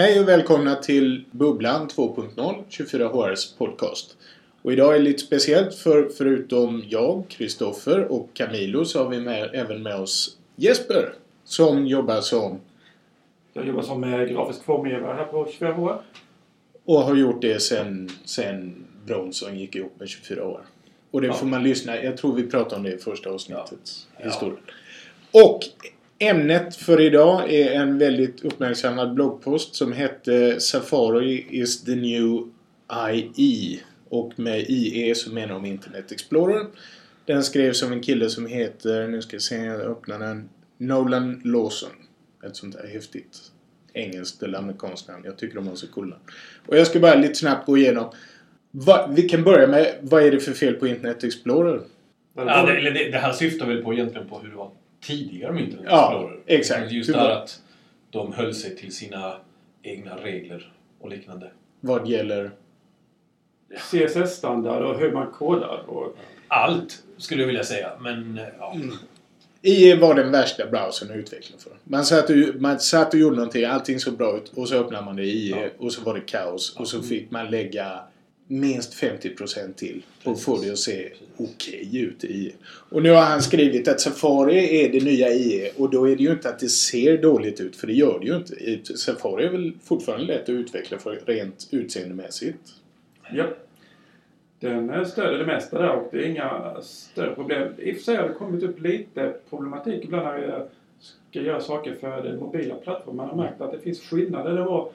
Hej och välkomna till Bubblan 2.0, 24HRs podcast. Och idag är det lite speciellt för förutom jag, Kristoffer och Camilo så har vi med, även med oss Jesper som jobbar som Jag jobbar som eh, grafisk formgivare här på 24HR. och har gjort det sen, sen Bronson gick ihop med 24 år. Och det Ja. får man lyssna, jag tror vi pratade om det i första avsnittet. Ja. Historia. Och ämnet för idag är en väldigt uppmärksammad bloggpost som hette Safari is the new IE. Och med IE så menar de Internet Explorer. Den skrevs av en kille som heter, nu ska jag se, jag öppnar den, Nolan Lawson. Ett sånt där häftigt engelskt eller amerikanskt namn. Jag tycker de har så coola. Och jag ska bara lite snabbt gå igenom. Va, vi kan börja med, vad är det för fel på Internet Explorer? Ja, det, det, det här syftar väl på egentligen på hur det var tidigare Internet Ja, exakt. Just det att de höll sig till sina egna regler och liknande. Vad gäller... CSS-standard och hur man kodar. Och, Allt skulle jag vilja säga, men eh, ja. Mm. IE var den värsta browsern att utveckla för. Man satt, och, man satt och gjorde någonting, allting såg bra ut och så öppnade man det i IE Ja. och så var det kaos och så fick man lägga minst 50% till och få det att se okej ut i IE. Och nu har han skrivit att Safari är det nya IE och då är det ju inte att det ser dåligt ut för det gör det ju inte. Safari är väl fortfarande lätt att utveckla för rent utseendemässigt. ja. Den stöder det mesta där och det är inga större problem. I och för sig har det kommit upp lite problematik ibland när vi ska göra saker för den mobila plattformen. Man har märkt att det finns skillnader. Det var,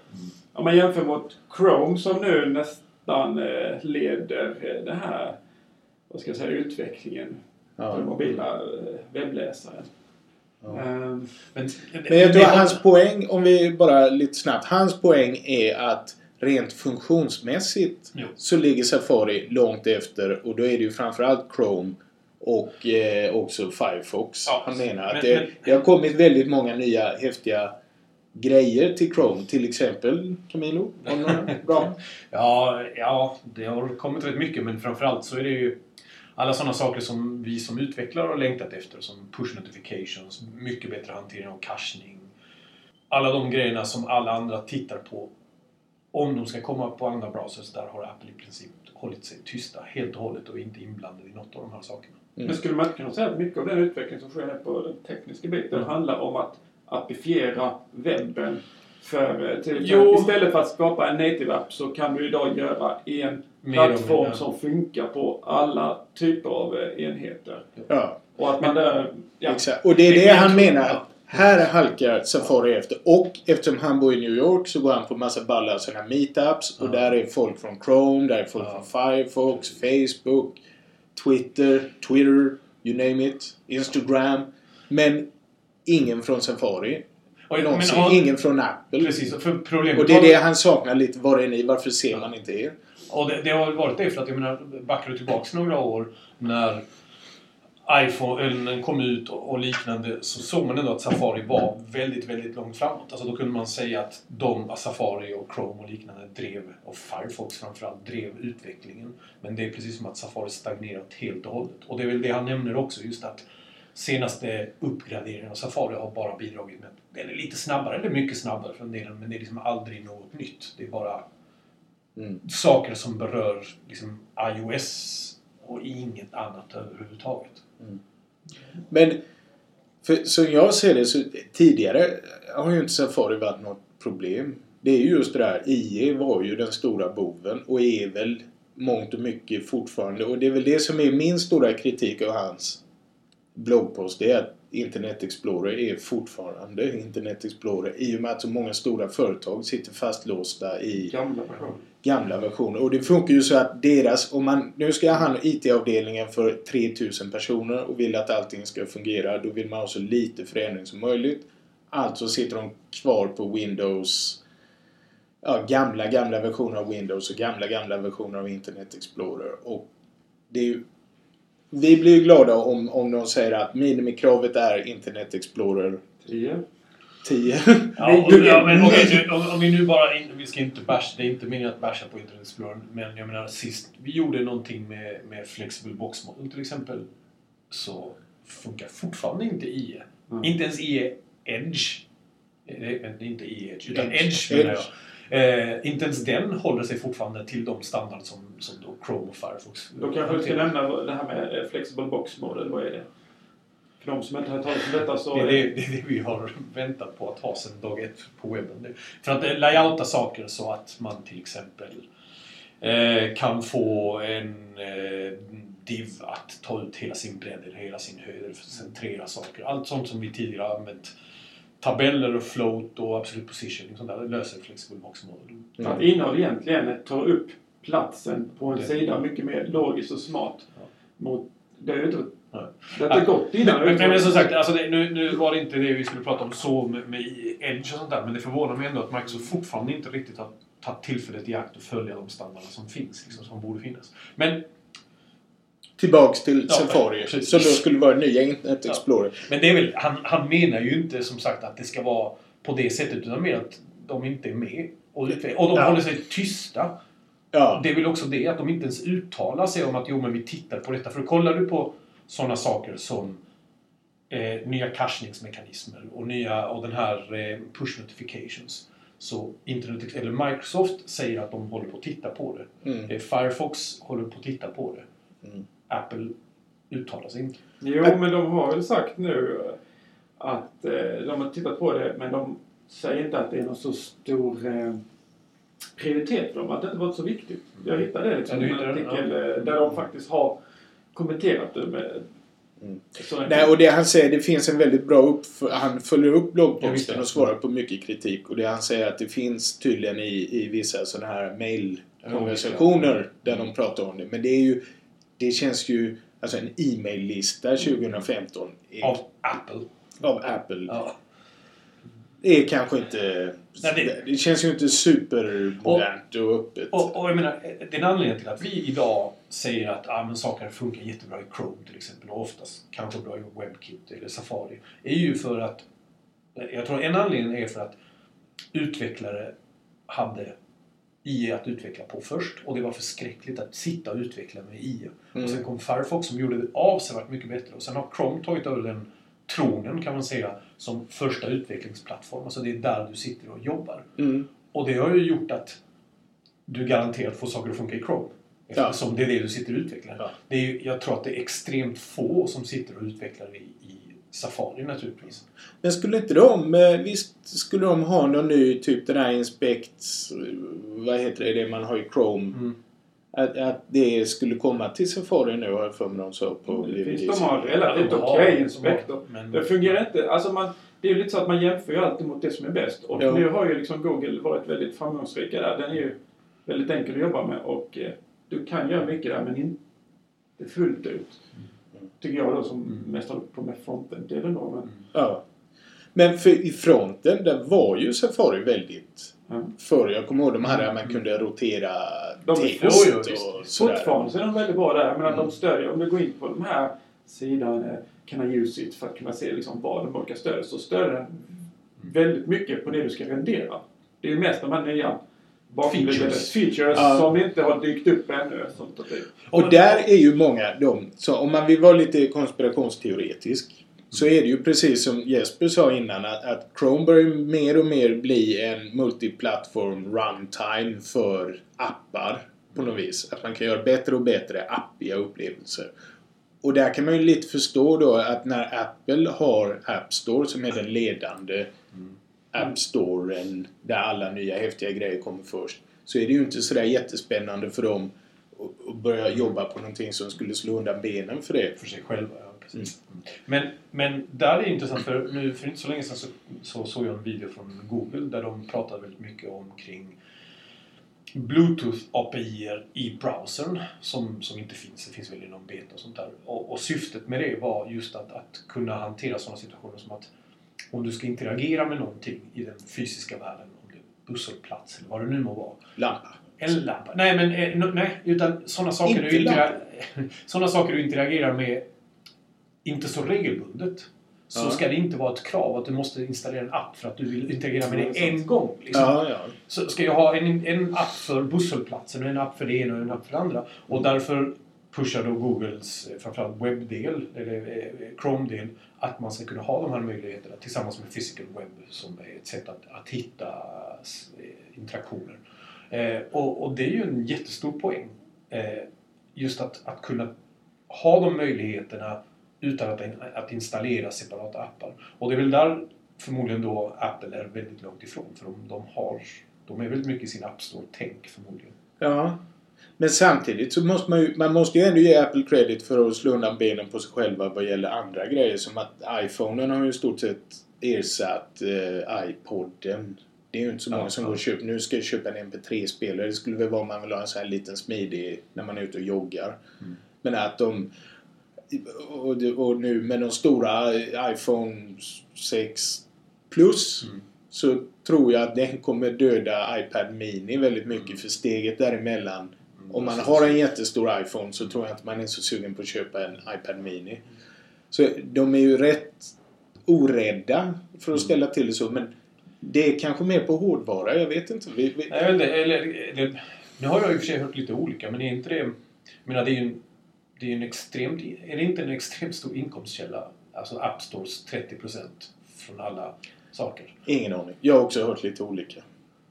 om man jämför mot Chrome som nu nästan eh, leder eh, det här, vad ska jag säga, utvecklingen för den Ja. mobila eh, webbläsaren. Ja. Ehm, Men, Men jag tror hans poäng, om vi bara lite snabbt. Hans poäng är att rent funktionsmässigt Jo. så ligger Safari långt efter och då är det ju framförallt Chrome och eh, också Firefox. Ja, Han menar att men- det, men- det har kommit väldigt många nya häftiga grejer till Chrome. Till exempel Camilo. Bra? Ja, ja, det har kommit rätt mycket men framförallt så är det ju alla sådana saker som vi som utvecklare har längtat efter som push notifications, mycket bättre hantering av cachning. Alla de grejerna som alla andra tittar på om de ska komma på andra browsers, där har Apple i princip hållit sig tysta helt och hållet och inte inblandade i något av de här sakerna. Mm. Men skulle man kunna säga att mycket av den utveckling som sker på den tekniska biten Mm. handlar om att appifiera webben? För, eh, till, Jo. Istället för att skapa en native app så kan du idag göra en Mer plattform som funkar på alla typer av eh, enheter. Ja, Och att man där... Ja, exakt. Och det är det Men- han menar. Ja. Här halkar Safari efter. Och eftersom han bor i New York så går han på massa balla sådana meetups. Och där är folk från Chrome, där är folk från Firefox, Facebook, Twitter, Twitter, you name it, Instagram. Men ingen från Safari. Och, men Någonsin. har- Ingen från Apple. Precis, för problemet Och det är det han saknar lite. Var är ni? Varför ser man inte er? Och det, det har väl varit det för att jag menar, backar du tillbaks några år när iPhone kom ut och, och liknande så såg man ändå att Safari var väldigt, väldigt långt framåt. Alltså då kunde man säga att de, Safari och Chrome och liknande drev, och Firefox framförallt, drev utvecklingen. Men det är precis som att Safari stagnerat helt och hållet. Och det är väl det han nämner också, just att senaste uppgraderingen av Safari har bara bidragit med är lite snabbare, eller mycket snabbare för en del, men det är liksom aldrig något nytt. Det är bara Mm. saker som berör liksom iOS och inget annat överhuvudtaget. Men för, som jag ser det så tidigare har ju inte Safari varit något problem. Det är ju just det där. IE var ju den stora boven och är väl mångt och mycket fortfarande. Och det är väl det som är min stora kritik av hans bloggpost. Det är att Internet Explorer är fortfarande Internet Explorer i och med att så många stora företag sitter fastlåsta i gamla versioner. gamla versioner. Och det funkar ju så att deras, om man, nu ska jag ha hand om IT-avdelningen för 3000 personer och vill att allting ska fungera. Då vill man ha så lite förändring som möjligt. Alltså sitter de kvar på Windows, ja, gamla, gamla versioner av Windows och gamla, gamla versioner av Internet Explorer. Och det är ju, vi blir ju glada om, om de säger att minimikravet är Internet Explorer 10. 10. Ja, och, ja, men okej, nu- om, om vi nu bara... Vi ska inte basha, det är inte meningen att basha på Internet Explorer. Men jag menar sist vi gjorde någonting med, med Flexible Box Model till exempel. Så funkar fortfarande inte IE. Mm. Inte ens IE Edge Eh, Det är det är inte e-edge, utan Edge. edge, menar Edge. jag. Eh, inte ens den håller sig fortfarande till de standarder som, som då Chrome och Firefox Då kanske vi ska nämna det här med eh, Flexible Box Model. Vad är det? För de som inte har talat om detta så... Det är det, det är det vi har väntat på att ha sedan dag ett på webben. För att eh, layouta saker så att man till exempel eh, kan få en eh, div att ta ut hela sin bredd eller hela sin höjd centrera saker. Allt sånt som vi tidigare har använt. Tabeller och float och absolute positioning sånt där det löser Flexible Box Model. Att innehåll egentligen tar upp platsen på en Det- sida mycket mer logiskt och smart. Ja. Mot, det har ju inte, det har inte gått innan. Men, men, men som sagt, alltså det, nu, nu var det inte det vi skulle prata om så med, med Edge och sånt där. Men det förvånar mig ändå att Microsoft fortfarande inte riktigt har tagit tillfället i akt att följa de standarder som finns, liksom, som borde finnas. Men, Tillbaks till Ja, Safari. precis. Som då skulle vara nya Internet Ja. Explorer. men det är väl, han, han menar ju inte som sagt att det ska vara på det sättet, utan mer att de inte är med. Och, och de Ja. håller sig tysta. Ja. Det är väl också det, att de inte ens uttalar sig om att jo, men vi tittar på detta. För kollar du på sådana saker som eh, nya cachningsmekanismer och, nya, och den här eh, push notifications. Så Internet, eller Microsoft säger att de håller på att titta på det. Mm. Eh, Firefox håller på att titta på det. Mm. Apple uttalar sig inte. Jo, men de har väl sagt nu att eh, de har tittat på det, men de säger inte att det är någon så stor eh, prioritet för dem. Att det inte varit så viktigt. Jag hittade det liksom, Ja, en artikel ja. eh, där de faktiskt har kommenterat det med Mm. Nej, och det han säger, det finns en väldigt bra upp... Han följer upp bloggposten och svarar på mycket kritik. Och det han säger att det finns tydligen i, i vissa sådana här mailkonversationer där de pratar om det. Men det är ju... Det känns ju... Alltså en e-mail-lista 2015 är, Av Apple. av Apple. Ja. Det är kanske inte... Nej, det... det- känns ju inte supermodernt och, öppet. Och, och jag menar, den anledningen till att vi idag säger att ah, men saker funkar jättebra i Chrome till exempel och oftast kanske bra i WebKit eller Safari är ju för att jag tror en anledning är för att utvecklare hade IE att utveckla på först och det var förskräckligt att sitta och utveckla med IE. Mm. Och sen kom Firefox som gjorde det avsevärt mycket bättre och sen har Chrome tagit över den tronen kan man säga som första utvecklingsplattform. Alltså det är där du sitter och jobbar. Mm. Och det har ju gjort att du garanterat får saker att funka i Chrome. Eftersom det är det du sitter och utvecklar. Ja. Det är ju, jag tror att det är extremt få som sitter och utvecklar i, i Safari naturligtvis. Men skulle inte de... eh, Visst skulle de ha någon ny typ den här Inspect... Vad heter det? Det man har i Chrome. Mm. Att, att det skulle komma till Safari nu har jag för mig de sa på Det finns de har relativt okej har- inspektor. men- Det fungerar inte. Alltså man, det är ju lite så att man jämför ju alltid mot det som är bäst. Och Ja. nu har ju liksom Google varit väldigt framgångsrika där. Den är ju väldigt enkel att jobba med och eh, du kan göra mycket där men inte fullt ut. Tycker jag då som Mm. mest håller på med fronten-delen då. Men, Ja. Men för i fronten, där var ju Safari väldigt... ja. Förr, jag kommer ihåg de här där man kunde rotera De- text Jo, jo, visst. och sådär. Fortfarande så är de väldigt bra där. Jag menar, Mm. de stödjer, om du går in på den här sidan eh, Can I use it för att kunna se liksom vad de olika stödjer så stödjer den väldigt mycket på det du ska rendera. Det är ju mest de här nya Features. features Ja. som inte har dykt upp ännu. Sånt att det, Och där är ju många de, så om man vill vara lite konspirationsteoretisk så är det ju precis som Jesper sa innan att, att Chrome börjar mer och mer bli en multiplattform runtime för appar på något vis. Att man kan göra bättre och bättre appiga upplevelser. Och där kan man ju lite förstå då att när Apple har App Store som är den ledande App Storen där alla nya häftiga grejer kommer först. Så är det ju inte sådär jättespännande för dem att- börja jobba på någonting som skulle slå undan benen för det. för sig själva. Ja, precis. Men, men där är det intressant för nu för inte så länge sedan så, så såg jag en video från Google där de pratade väldigt mycket om kring Bluetooth API i browsern som, som inte finns. Det finns väl i någon beta och sånt där. Och, och syftet med det var just att, att kunna hantera sådana situationer som att om du ska interagera med någonting i den fysiska världen, om det är busshållplats eller vad det nu må vara, Lampa. en lampa. Nej, men eh, nej, utan sådana saker, Inte du intera- såna saker du interagerar med inte så regelbundet. Så Ja. ska det inte vara ett krav att du måste installera en app för att du vill interagera med det en gång. Liksom. Ja, ja. Så ska jag ha en, en app för busshållplatsen och en app för det ena och en app för det andra. Och därför pushar då Googles eh, framförallt webbdel, eller eh, eh, Chrome-del, att man ska kunna ha de här möjligheterna tillsammans med Physical Web som är ett sätt att, att hitta interaktioner. Eh, och, och, det är ju en jättestor poäng. Eh, just att, att kunna ha de möjligheterna utan att, att installera separata appar. Och det är väl där förmodligen då Apple är väldigt långt ifrån. För de, de, har, de är väldigt mycket i sin App Store-tänk förmodligen. Ja. Men samtidigt så måste man ju, man måste ju ändå ge Apple credit för att slå undan benen på sig själva vad gäller andra grejer. Som att iPhonen har ju i stort sett ersatt eh, iPoden. Det är ju inte så många ja, som ja. går och köper. Nu ska jag köpa en MP3-spelare. Det skulle väl vara om man vill ha en sån här liten smidig när man är ute och joggar. Mm. Men att de... Och, och, nu med de stora iPhone 6 Plus mm. så tror jag att den kommer döda iPad Mini väldigt mycket. För steget däremellan om man har en jättestor iPhone så tror jag inte man är så sugen på att köpa en iPad Mini. Så de är ju rätt orädda för att mm. ställa till det så. Men det är kanske mer på hårdvara. Jag vet inte. Vi, vi... Nej, eller, eller, eller, nu har jag i och för sig hört lite olika men är inte det... Jag menar, det är ju en, det är en extremt... Är det inte en extremt stor inkomstkälla? Alltså App Stores 30% från alla saker. Ingen aning. Jag har också hört lite olika.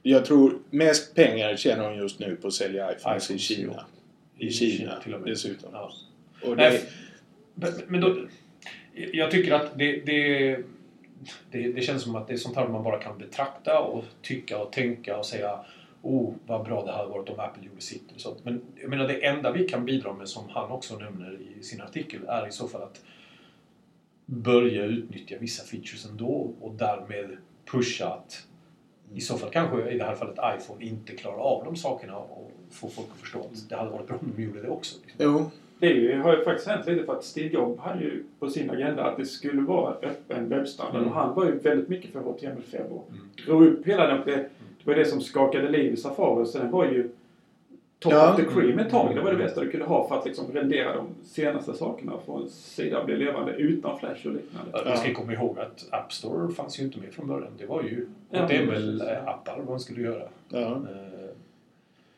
Jag tror mest pengar tjänar hon just nu på att sälja iPhones i Kina. I, I Kina, Kina till och med. dessutom. Ja. Och det... men, men då, jag tycker att det, det, det, det, känns som att det är sånt här man bara kan betrakta och tycka och tänka och säga Oh, vad bra det hade varit om Apple gjorde sitt. Och sånt. Men jag menar, det enda vi kan bidra med, som han också nämner i sin artikel, är i så fall att börja utnyttja vissa features ändå och därmed pusha att i så fall kanske i det här fallet iPhone inte klarar av de sakerna och få folk att förstå att det hade varit bra om de gjorde det också. Liksom. Jo. Det ju, har ju faktiskt hänt lite för att Steve Jobs hade ju på sin agenda att det skulle vara öppen webbstandard mm. och han var ju väldigt mycket för HTML5 och mm. drog upp hela den. Det, det var det som skakade liv i Safari så den var ju top ja. of the cream ett tag. Det var det bästa du kunde ha för att liksom rendera de senaste sakerna och få en sida att bli levande utan Flash och liknande. Ja. Vi ska komma ihåg att App Store fanns ju inte med från början. Det var ju HTML-appar ja, man skulle göra. Ja. Uh,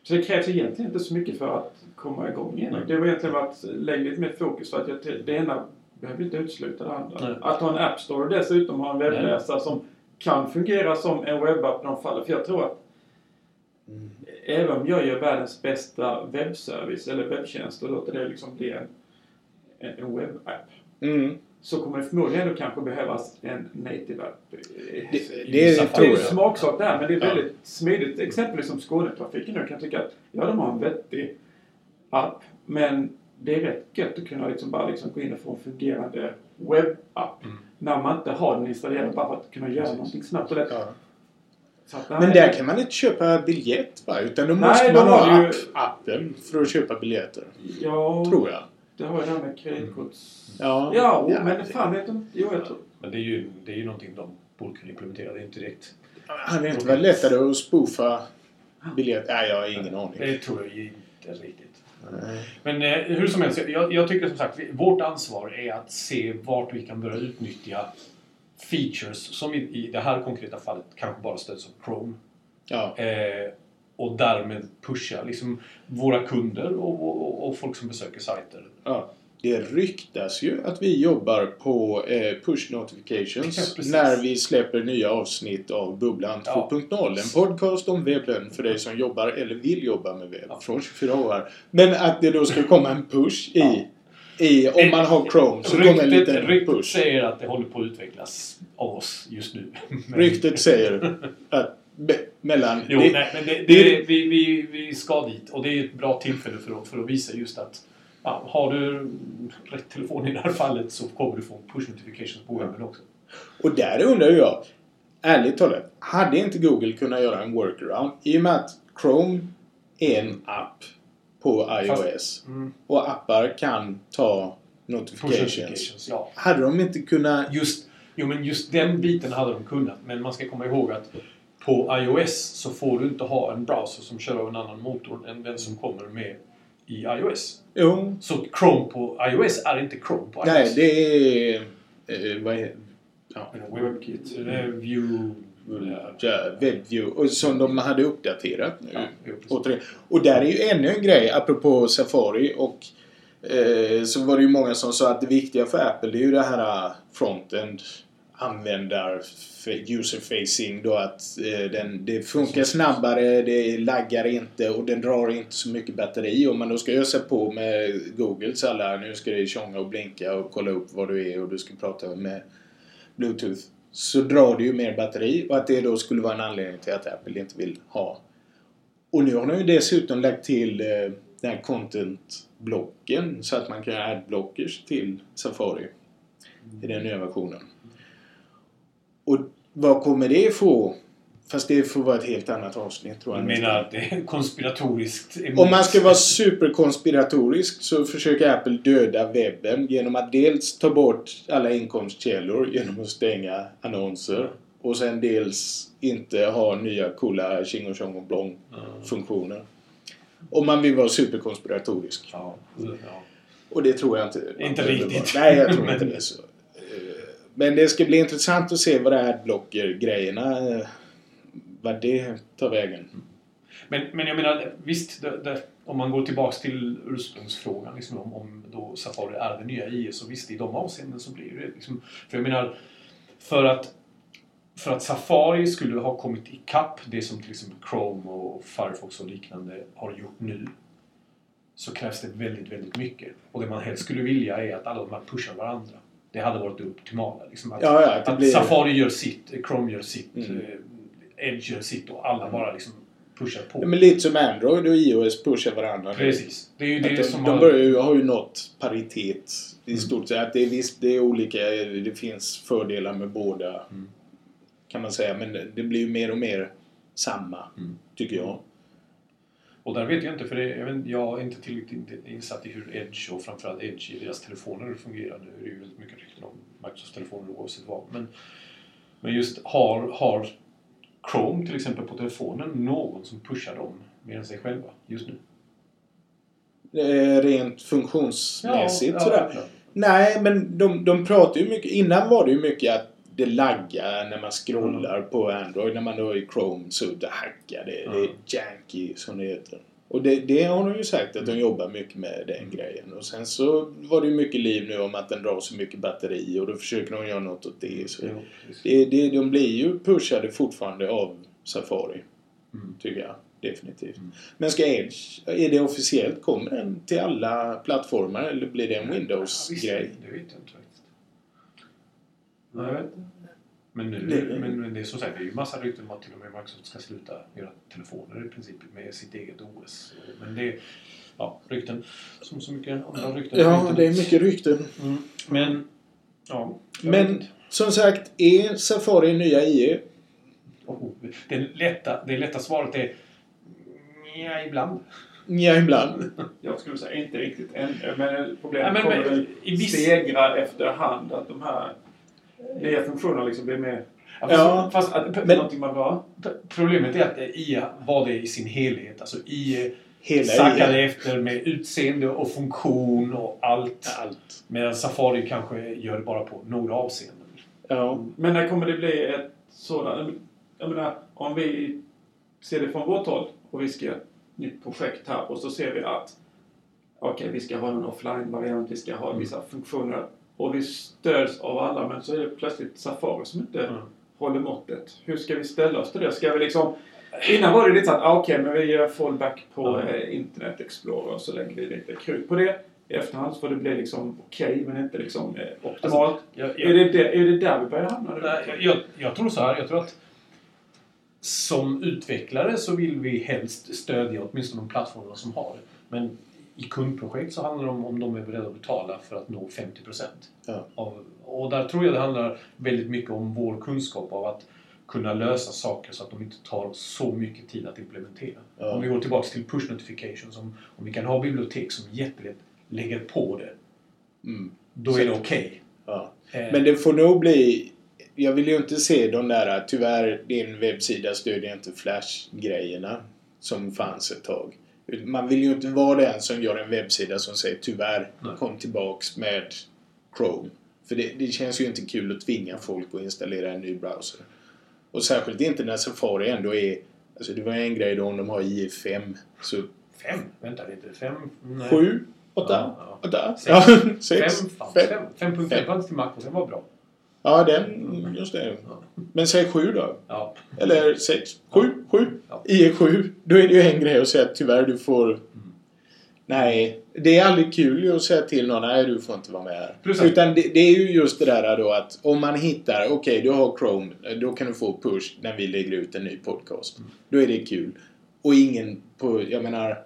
så det krävs egentligen inte så mycket för att komma igång igen. Det var egentligen att lägga lite mer fokus för att jag, det ena behöver inte utesluta det andra. Nej. Att ha en App Store och dessutom ha en webbläsare som kan fungera som en webbapp i de fallen. För jag tror att mm även om jag gör världens bästa webbservice eller webbtjänst och låter det liksom bli en, en webbapp. Mm. Så kommer det förmodligen ändå kanske behövas en native app. Det, det, jag. Det är smaksak där men det är väldigt ja. smidigt. Exempelvis som Skånetrafiken nu kan tycka att ja, de har en vettig app. Men det är rätt gött att kunna liksom bara liksom gå in och få en fungerande webbapp. Mm. När man inte har den installerad bara för att kunna göra Precis. någonting snabbt. Och det, ja. Att, men där kan man inte köpa biljett va? Utan då måste nej, man ha ju... appen för att köpa biljetter. Ja, tror jag. Det har ju det här med kreditkorts... Ja, ja, ja men det fan vet inte. Jo, jag tror... Men det är ju, det är ju någonting de borde kunna implementera. Det är inte direkt... Hade det inte varit lättare att spoofa biljett? Nej, jag har ingen aning. Det tror jag inte riktigt. Nej. Men eh, hur som helst, jag, jag tycker som sagt vårt ansvar är att se vart vi kan börja utnyttja features som i, i det här konkreta fallet kanske bara stöds av Chrome. Ja. Eh, och därmed pusha liksom våra kunder och, och, och, folk som besöker sajter. Ja. Det ryktas ju att vi jobbar på eh, push notifications ja, när vi släpper nya avsnitt av Bubblan 2.0. Ja. En podcast om webben för dig som jobbar eller vill jobba med webb från 24 år. Men att det då ska komma en push i i, om man har Chrome så ryktet, kommer en liten ryktet push. säger att det håller på att utvecklas av oss just nu. ryktet säger att mellan... Jo, det, nej, men det, det, det, vi, vi, vi ska dit och det är ett bra tillfälle för att, för att visa just att ja, har du rätt telefon i det här fallet så kommer du få push notifications på webben också. Och där undrar jag, ärligt talat, hade inte Google kunnat göra en workaround? I och med att Chrome är en app på iOS. Fast, mm. Och appar kan ta notifications. notifications ja. Hade de inte kunnat... Just, jo, men just den biten hade de kunnat. Men man ska komma ihåg att på iOS så får du inte ha en browser som kör av en annan motor än den som kommer med i iOS. Jo. Så Chrome på iOS är inte Chrome på iOS. Nej, det är... Eh, vad är ja. WebKit. View... WebView och som de hade uppdaterat nu. Ja, och där är ju ännu en grej apropå Safari och eh, så var det ju många som sa att det viktiga för Apple det är ju det här eh, frontend användar user-facing då att eh, den, det funkar snabbare, det laggar inte och den drar inte så mycket batteri. Om man då ska ösa på med Googles alla, nu ska det tjonga och blinka och kolla upp vad du är och du ska prata med Bluetooth. Så drar det ju mer batteri och att det då skulle vara en anledning till att Apple inte vill ha. Och nu har de ju dessutom lagt till eh, den här content-blocken så att man kan göra ad-blockers till Safari i den nya versionen. Och vad kommer det få? Fast det får vara ett helt annat avsnitt tror jag. Du menar att det är konspiratoriskt emot... Om man ska vara superkonspiratorisk så försöker Apple döda webben genom att dels ta bort alla inkomstkällor genom att stänga annonser. Och sen dels inte ha nya coola tjing och tjong och blong funktioner. Om man vill vara superkonspiratorisk. Ja, ja. Och det tror jag inte. Inte riktigt. Nej, jag tror inte det. Så. Eh, Men det ska bli intressant att se vad det här adblocker-grejerna, eh, vad det tar vägen. Men, men jag menar, visst, det, det, om man går tillbaks till ursprungsfrågan liksom, om, om då Safari är det nya IE, så visst, i de avseenden så blir det liksom... För jag menar, för att, för att Safari skulle ha kommit ikapp det som till exempel Chrome och Firefox och liknande har gjort nu, så krävs det väldigt, väldigt mycket. Och det man helst skulle vilja är att alla de här pushar varandra. Det hade varit det optimala. Liksom att, Ja, ja, det att blir- Safari gör sitt, Chrome gör sitt, Mm. Eh, Edge gör sitt och alla bara liksom pushar på. Ja, Men lite som Android och iOS pushar varandra. Precis. Det är ju det de, som de har... börjar ju, har ju nått paritet i Mm. stort sett. Att det är visst, det är olika. Det finns fördelar med båda. Mm. Kan man säga. Men det blir ju mer och mer samma. Mm. Tycker jag. Och där vet jag inte, för det, jag, vet, jag är inte tillräckligt in- insatt i hur Edge och framförallt Edge i deras telefoner fungerar. Nu är det ju väldigt mycket rykten om Microsofts telefoner oavsett vad. Men, men just har, har Chrome till exempel på telefonen någon som pushar dem mer än sig själva just nu? Eh, Rent funktionsmässigt sådär. ja. Nej, men de, de pratar ju mycket. Innan var det ju mycket att det laggar när man scrollar på Android. När man då är i Chrome så det hackar det. Det är Mm. janky som det heter. Och det, det har de ju sagt att de jobbar mycket med den grejen. Och sen så var det ju mycket liv nu om att den drar så mycket batteri och då försöker de göra något åt det. Så det, det, de blir ju pushade fortfarande av Safari. Mm. Tycker jag. Definitivt. Mm. Men ska Edge, är det officiellt? Kommer den till alla plattformar eller blir det en Windows-grej? Det vet jag inte faktiskt. Nej, jag vet inte. Men nu, Det- men, men det är som sagt, det är ju massa rykten om att till och med Microsoft ska sluta göra telefoner i princip med sitt eget OS. Men det är, ja, rykten. Som så mycket andra rykten. Ja, det är mycket rykten. Mm. Men, ja. Men-. Som sagt, är Safari nya IE? Oh, det, lätta, det lätta svaret är ja, ibland. Ja, ibland. Jag skulle säga inte riktigt än. Men problemet Ja, men- kommer men väl i viss- stegra efterhand. Att de här nya funktionerna liksom blir mer... Ja, fast att, men- någonting man bara... P- Problemet är att IA var det i sin helhet. Alltså Hela sackade efter med utseende och funktion och allt. Allt. Medan Safari kanske gör det bara på några avseenden. Ja. Men när kommer det bli ett sådant... Jag menar, om vi ser det från vårt håll och vi ska göra ett nytt projekt här och så ser vi att okej, vi ska ha en offline-variant, vi ska ha vissa funktioner och vi stöds av alla men så är det plötsligt Safari som inte Mm. håller måttet. Hur ska vi ställa oss till det? Ska vi liksom... Innan var det lite så att, ah, okej, men vi gör fallback på Mm. eh, Internet Explorer och så lägger vi lite krut på det. I efterhand så får det bli liksom okej, men inte liksom eh, optimalt. Jag, är, jag, det det, är det där vi börjar hamna nej, jag, jag tror så här. Jag tror att som utvecklare så vill vi helst stödja åtminstone de plattformarna som har det. Men i kundprojekt så handlar det om om de är beredda att betala för att nå 50 Ja. av, Och där tror jag det handlar väldigt mycket om vår kunskap av att kunna lösa saker så att de inte tar så mycket tid att implementera. Ja. Om vi går tillbaks till push notifications, om, om vi kan ha bibliotek som jättelätt lägger på det, Mm. då Så är det okej. ja. Eh, Men det får nog bli... Jag vill ju inte se de där... Tyvärr, din webbsida stödjer inte Flash-grejerna som fanns ett tag. Man vill ju inte vara den som gör en webbsida som säger tyvärr, Nej. kom tillbaks med Chrome. För det, det känns ju inte kul att tvinga folk att installera en ny browser. Och särskilt inte när Safari ändå är... Alltså det var en grej då om de har IE5. Så Fem? Vänta lite. Fem? Nej. sju? Åtta? Ja, Åtta? Sex. Ja, Fem sex. fanns. Fem. Fem. 5.5 Fem. fanns till Mac och den var bra. Ja, den. Just det. Men säg sju då. Ja. Eller sex. Sju. Sju. Ja. I sju. Då är det ju en grej att säga att tyvärr du får... Nej. Det är aldrig kul att säga till någon nej du får inte vara med här. Utan det, det är ju just det där då att om man hittar, okej du har Chrome, då kan du få push när vi lägger ut en ny podcast. Då är det kul. Och ingen på, jag menar,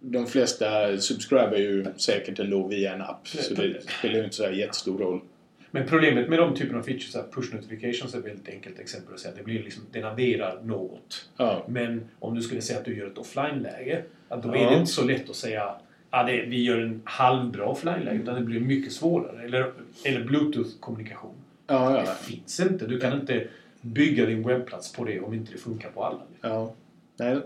de flesta subscriber ju säkert ändå via en app. Så det spelar ju inte så jättestor roll. Men problemet med de typen av features, här push notifications är ett väldigt enkelt exempel att säga. Det blir liksom, den adderar något. Ja. Men om du skulle säga att du gör ett offline-läge, då Ja. är det inte så lätt att säga att det, vi gör en halvbra offline-läge, utan det blir mycket svårare. Eller, eller bluetooth-kommunikation. Ja, ja. Det finns inte. Du kan inte bygga din webbplats på det om inte det funkar på alla. Ja. Nej.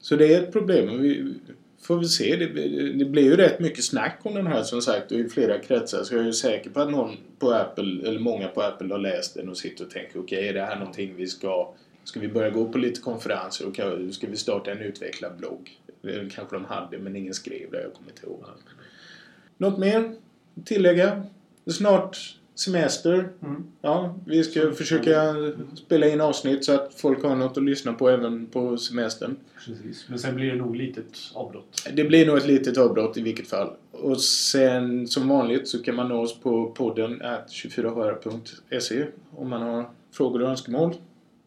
Så det är ett problem. Vi får väl se. Det, det blir ju rätt mycket snack om den här som sagt och i flera kretsar. Så jag är ju säker på att någon på Apple, eller många på Apple har läst den och sitter och tänker okej, är det här någonting vi ska... Ska vi börja gå på lite konferenser och ska vi starta en utvecklarblogg? Det kanske de hade men ingen skrev det, jag kommer inte ihåg. Något mer att tillägga? Snart semester. Mm. Ja, vi ska försöka spela in avsnitt så att folk har något att lyssna på även på semestern. Precis. Men sen blir det nog litet avbrott. Det blir nog ett litet avbrott i vilket fall. Och sen som vanligt så kan man nå oss på podden 24hr.se om man har frågor och önskemål.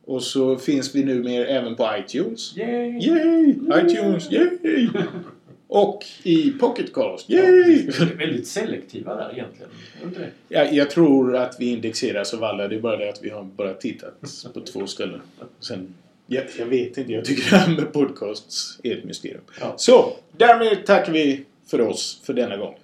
Och så finns vi numera även på iTunes. Yay! Yay! iTunes, yay! Och i Pocketcast, Ja, yay! Vi är väldigt selektiva där egentligen. Inte? Ja, jag tror att vi indexeras av alla. Det är bara det att vi har bara tittat på två ställen. Sen, jag, jag vet inte. Jag tycker det här med podcasts är ett mysterium. Ja. Så, därmed tackar vi för oss för denna gång.